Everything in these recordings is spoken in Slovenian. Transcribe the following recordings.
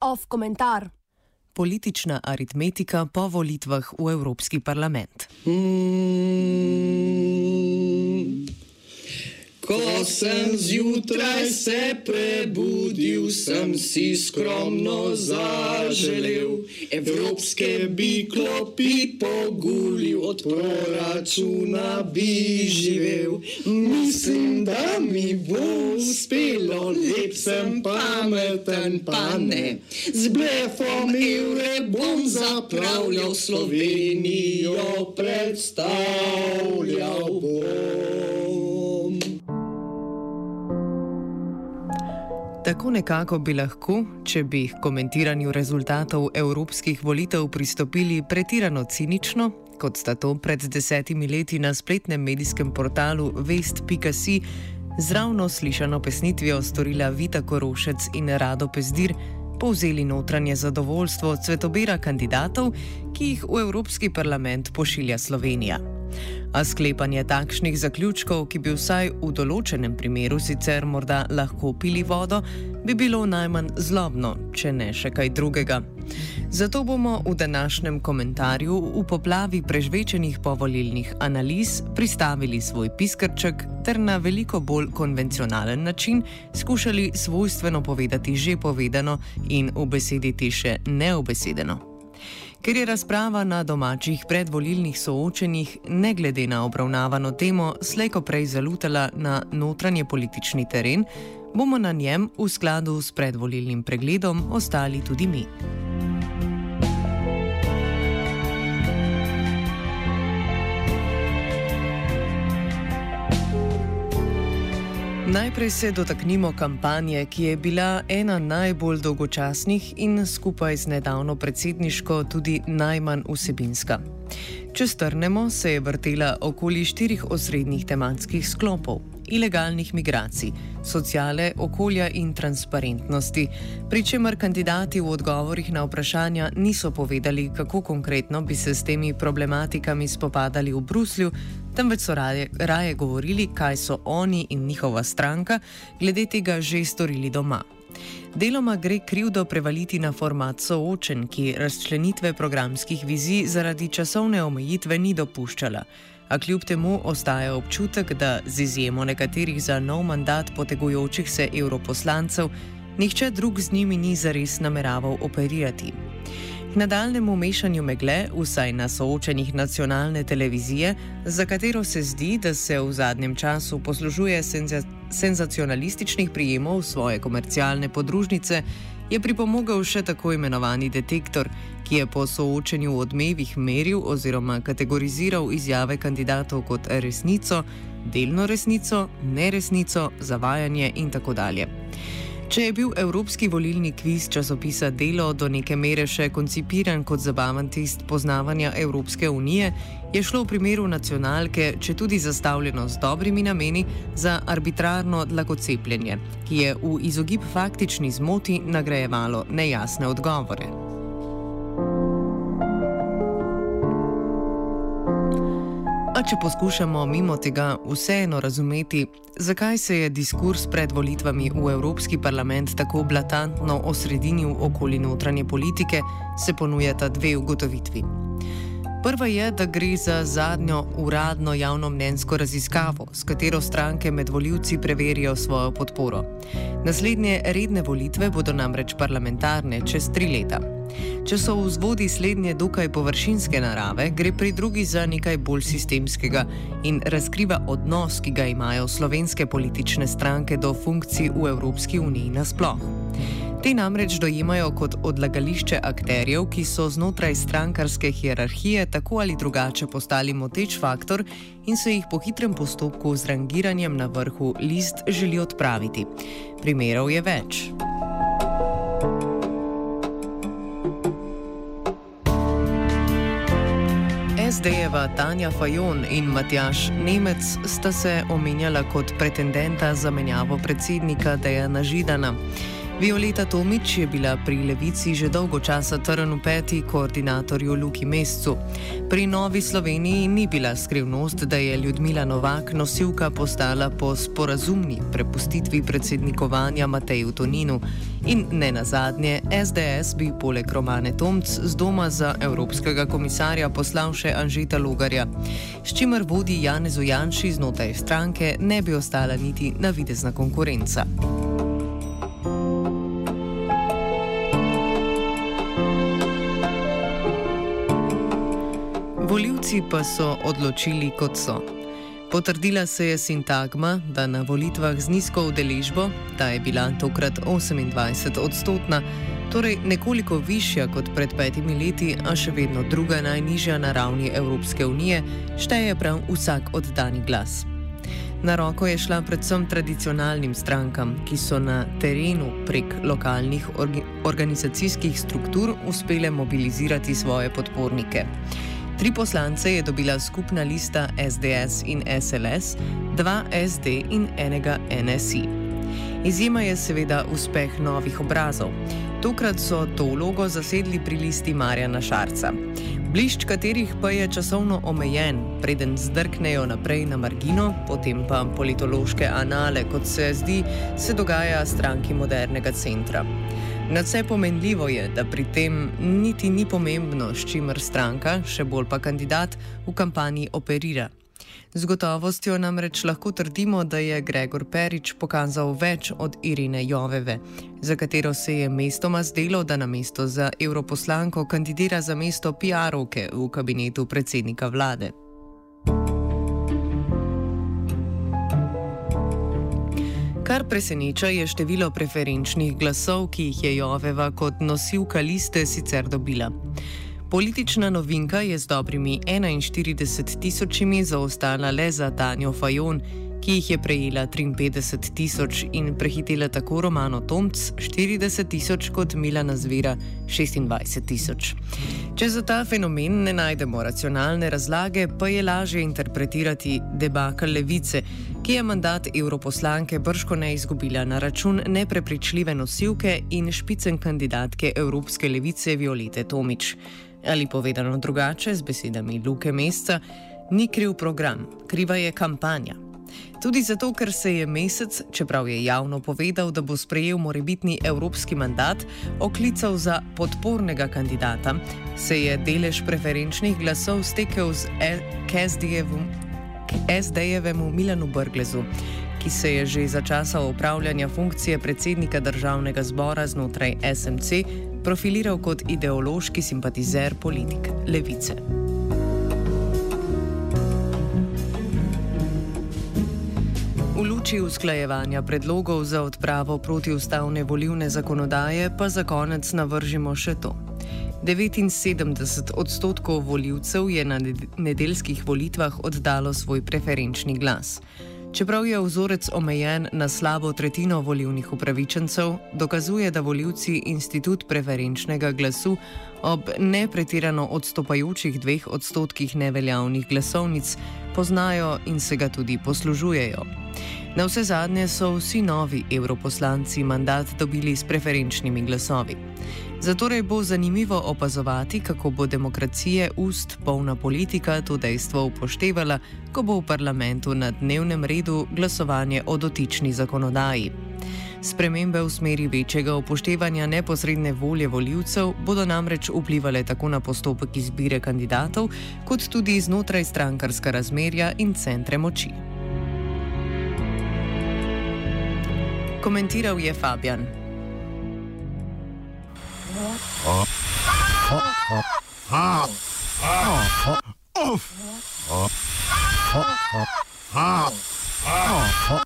Off komentar. Politična aritmetika po volitvah v Evropski parlament. Ko sem zjutraj se prebudil, sem si skromno zaželel. Evropske bi klopi pogulil, od proračuna bi živel. Mislim, da mi bo uspelo, lep sem pameten, pa ne. Z blefom evre bom zapravljal Slovenijo, predstavljal bom. Tako nekako bi lahko, če bi k komentiranju rezultatov evropskih volitev pristopili pretirano cinično, kot sta to pred desetimi leti na spletnem medijskem portalu Vest.si z ravno slišano pesnitvijo storila Vita Korošec in Rado Pezdir, povzeli notranje zadovoljstvo cvetobira kandidatov, ki jih v Evropski parlament pošilja Slovenija. A sklepanje takšnih zaključkov, ki bi vsaj v določenem primeru sicer morda lahko pili vodo, bi bilo najmanj zlobno, če ne še kaj drugega. Zato bomo v današnjem komentarju v poplavi prežvečenih povolilnih analiz pristavili svoj piskrček ter na veliko bolj konvencionalen način skušali svojstveno povedati že povedano in ubesediti še neobesedeno. Ker je razprava na domačih predvolilnih soočenjih, ne glede na obravnavano temo, slejko prej zalutala na notranje politični teren, bomo na njem v skladu s predvolilnim pregledom ostali tudi mi. Najprej se dotaknimo kampanje, ki je bila ena najbolj dolgočasnih in skupaj z nedavno predsedniško tudi najmanj vsebinska. Če strnemo, se je vrtela okoli štirih osrednjih tematskih sklopov: ilegalnih migracij, sociale, okolja in transparentnosti, pri čemer kandidati v odgovorih na vprašanja niso povedali, kako konkretno bi se s temi problematikami spopadali v Bruslju, temveč so raje, raje govorili, kaj so oni in njihova stranka glede tega že storili doma. Deloma gre krivdo prevaliti na format soočen, ki razčlenitve programskih vizij zaradi časovne omejitve ni dopuščala. A kljub temu ostaja občutek, da z izjemo nekaterih za nov mandat potegujočih se europoslancev, nihče drug z njimi ni zares nameraval operirati. K nadaljnemu mešanju megle, vsaj na soočenih nacionalne televizije, za katero se zdi, da se v zadnjem času poslužuje senza senzacionalističnih prijemov svoje komercialne podružnice, je pripomogel še tako imenovani detektor, ki je po soočenju v odmevih meril oziroma kategoriziral izjave kandidatov kot resnico, delno resnico, neresnico, zavajanje in tako dalje. Če je bil evropski volilni kviz časopisa Delo do neke mere še koncipiran kot zabaven test poznavanja Evropske unije, je šlo v primeru nacionalke, če tudi zastavljeno z dobrimi nameni, za arbitrarno dlakocepljenje, ki je v izogib faktični zmoti nagrajevalo nejasne odgovore. Če poskušamo mimo tega vseeno razumeti, zakaj se je diskurs pred volitvami v Evropski parlament tako blatantno osredinil okoli notranje politike, se ponujata dve ugotovitvi. Prva je, da gre za zadnjo uradno javno mnenjsko raziskavo, s katero stranke med voljivci preverijo svojo podporo. Naslednje redne volitve bodo namreč parlamentarne čez tri leta. Če so vzvodi slednje dokaj površinske narave, gre pri drugi za nekaj bolj sistemskega in razkriva odnos, ki ga imajo slovenske politične stranke do funkcij v Evropski uniji nasploh. Te namreč dojemajo kot odlagališče akterjev, ki so znotraj strankarske hierarhije tako ali drugače postali moteč faktor in se jih po hitrem postopku z rangiranjem na vrhu list želi odpraviti. Primerov je več. SD-jeva Tanja Fajon in Matjaš Nemec sta se omenjala kot pretendenta za menjavo predsednika Dejana Židana. Violeta Tomič je bila pri Levici že dolgo časa trn v peti koordinatorju Luki Mescu. Pri Novi Sloveniji ni bila skrivnost, da je Ljudmila Novak nosilka postala po sporazumni prepustitvi predsednikovanja Mateju Toninu. In ne nazadnje, SDS bi poleg Romane Tomc z doma za Evropskega komisarja poslal še Anžeta Logarja, s čimer vodi Janez Ujanši znotraj stranke ne bi ostala niti navidezna konkurenca. Voljivci pa so odločili, kot so. Potrdila se je sintagma, da na volitvah z nizko udeležbo, ta je bila tokrat 28 odstotna, torej nekoliko višja kot pred petimi leti, a še vedno druga najnižja na ravni Evropske unije, šteje prav vsak oddani glas. Na roko je šla predvsem tradicionalnim strankam, ki so na terenu prek lokalnih orgi, organizacijskih struktur uspele mobilizirati svoje podpornike. Tri poslance je dobila skupna lista SDS in SLS, dva SD in enega NSI. Izjema je seveda uspeh novih obrazov. Tokrat so to vlogo zasedli pri listi Marjana Šarca, blišč katerih pa je časovno omejen, preden zdrknejo naprej na margino, potem pa politološke anale, kot se zdi, se dogaja stranki modernega centra. Nadse pomenljivo je, da pri tem niti ni pomembno, s čimer stranka, še bolj pa kandidat, v kampanji operira. Z gotovostjo namreč lahko trdimo, da je Gregor Perič pokazal več od Irine Joveve, za katero se je mestoma zdelo, da na mesto za europoslanko kandidira za mesto PR-ovke v kabinetu predsednika vlade. Kar preseneča je število preferenčnih glasov, ki jih je Joveva kot nosilka liste sicer dobila. Politična novinka je z dobrimi 41 tisočimi zaostala le za Tanjo Fajon, ki jih je prejela 53 tisoč in prehitela tako Romano Tomc 40 tisoč kot Milana Zvira 26 tisoč. Če za ta fenomen ne najdemo racionalne razlage, pa je lažje interpretirati debakal levice, ki je mandat europoslanke brško ne izgubila na račun neprepričljive nosilke in špicen kandidatke Evropske levice Violete Tomič. Ali povedano drugače, z besedami Luke Mesta, ni kriv program, kriva je kampanja. Tudi zato, ker se je mesec, čeprav je javno povedal, da bo sprejel morebitni evropski mandat, oklical za podpornega kandidata, se je delež preferenčnih glasov stekel z SD-jevemu Milanu Brglezu, ki se je že za časa upravljanja funkcije predsednika državnega zbora znotraj SMC profiliral kot ideološki simpatizer politik levice. Luči usklajevanja predlogov za odpravo protiustavne volivne zakonodaje pa za konec navržimo še to. 79 odstotkov voljivcev je na nedeljskih volitvah oddalo svoj preferenčni glas. Čeprav je vzorec omejen na slabo tretjino volivnih upravičencev, dokazuje, da voljivci institut preferenčnega glasu ob nepretirano odstopajočih dveh odstotkih neveljavnih glasovnic poznajo in se ga tudi poslužujejo. Na vse zadnje so vsi novi evroposlanci mandat dobili s preferenčnimi glasovi. Zatorej bo zanimivo opazovati, kako bo demokracije ust polna politika to dejstvo upoštevala, ko bo v parlamentu na dnevnem redu glasovanje o dotični zakonodaji. Spremembe v smeri večjega upoštevanja neposredne volje voljivcev bodo namreč vplivali tako na postopek izbire kandidatov, kot tudi znotraj strankarska razmerja in centre moči. Komentiral je Fabian.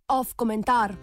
Off komentar.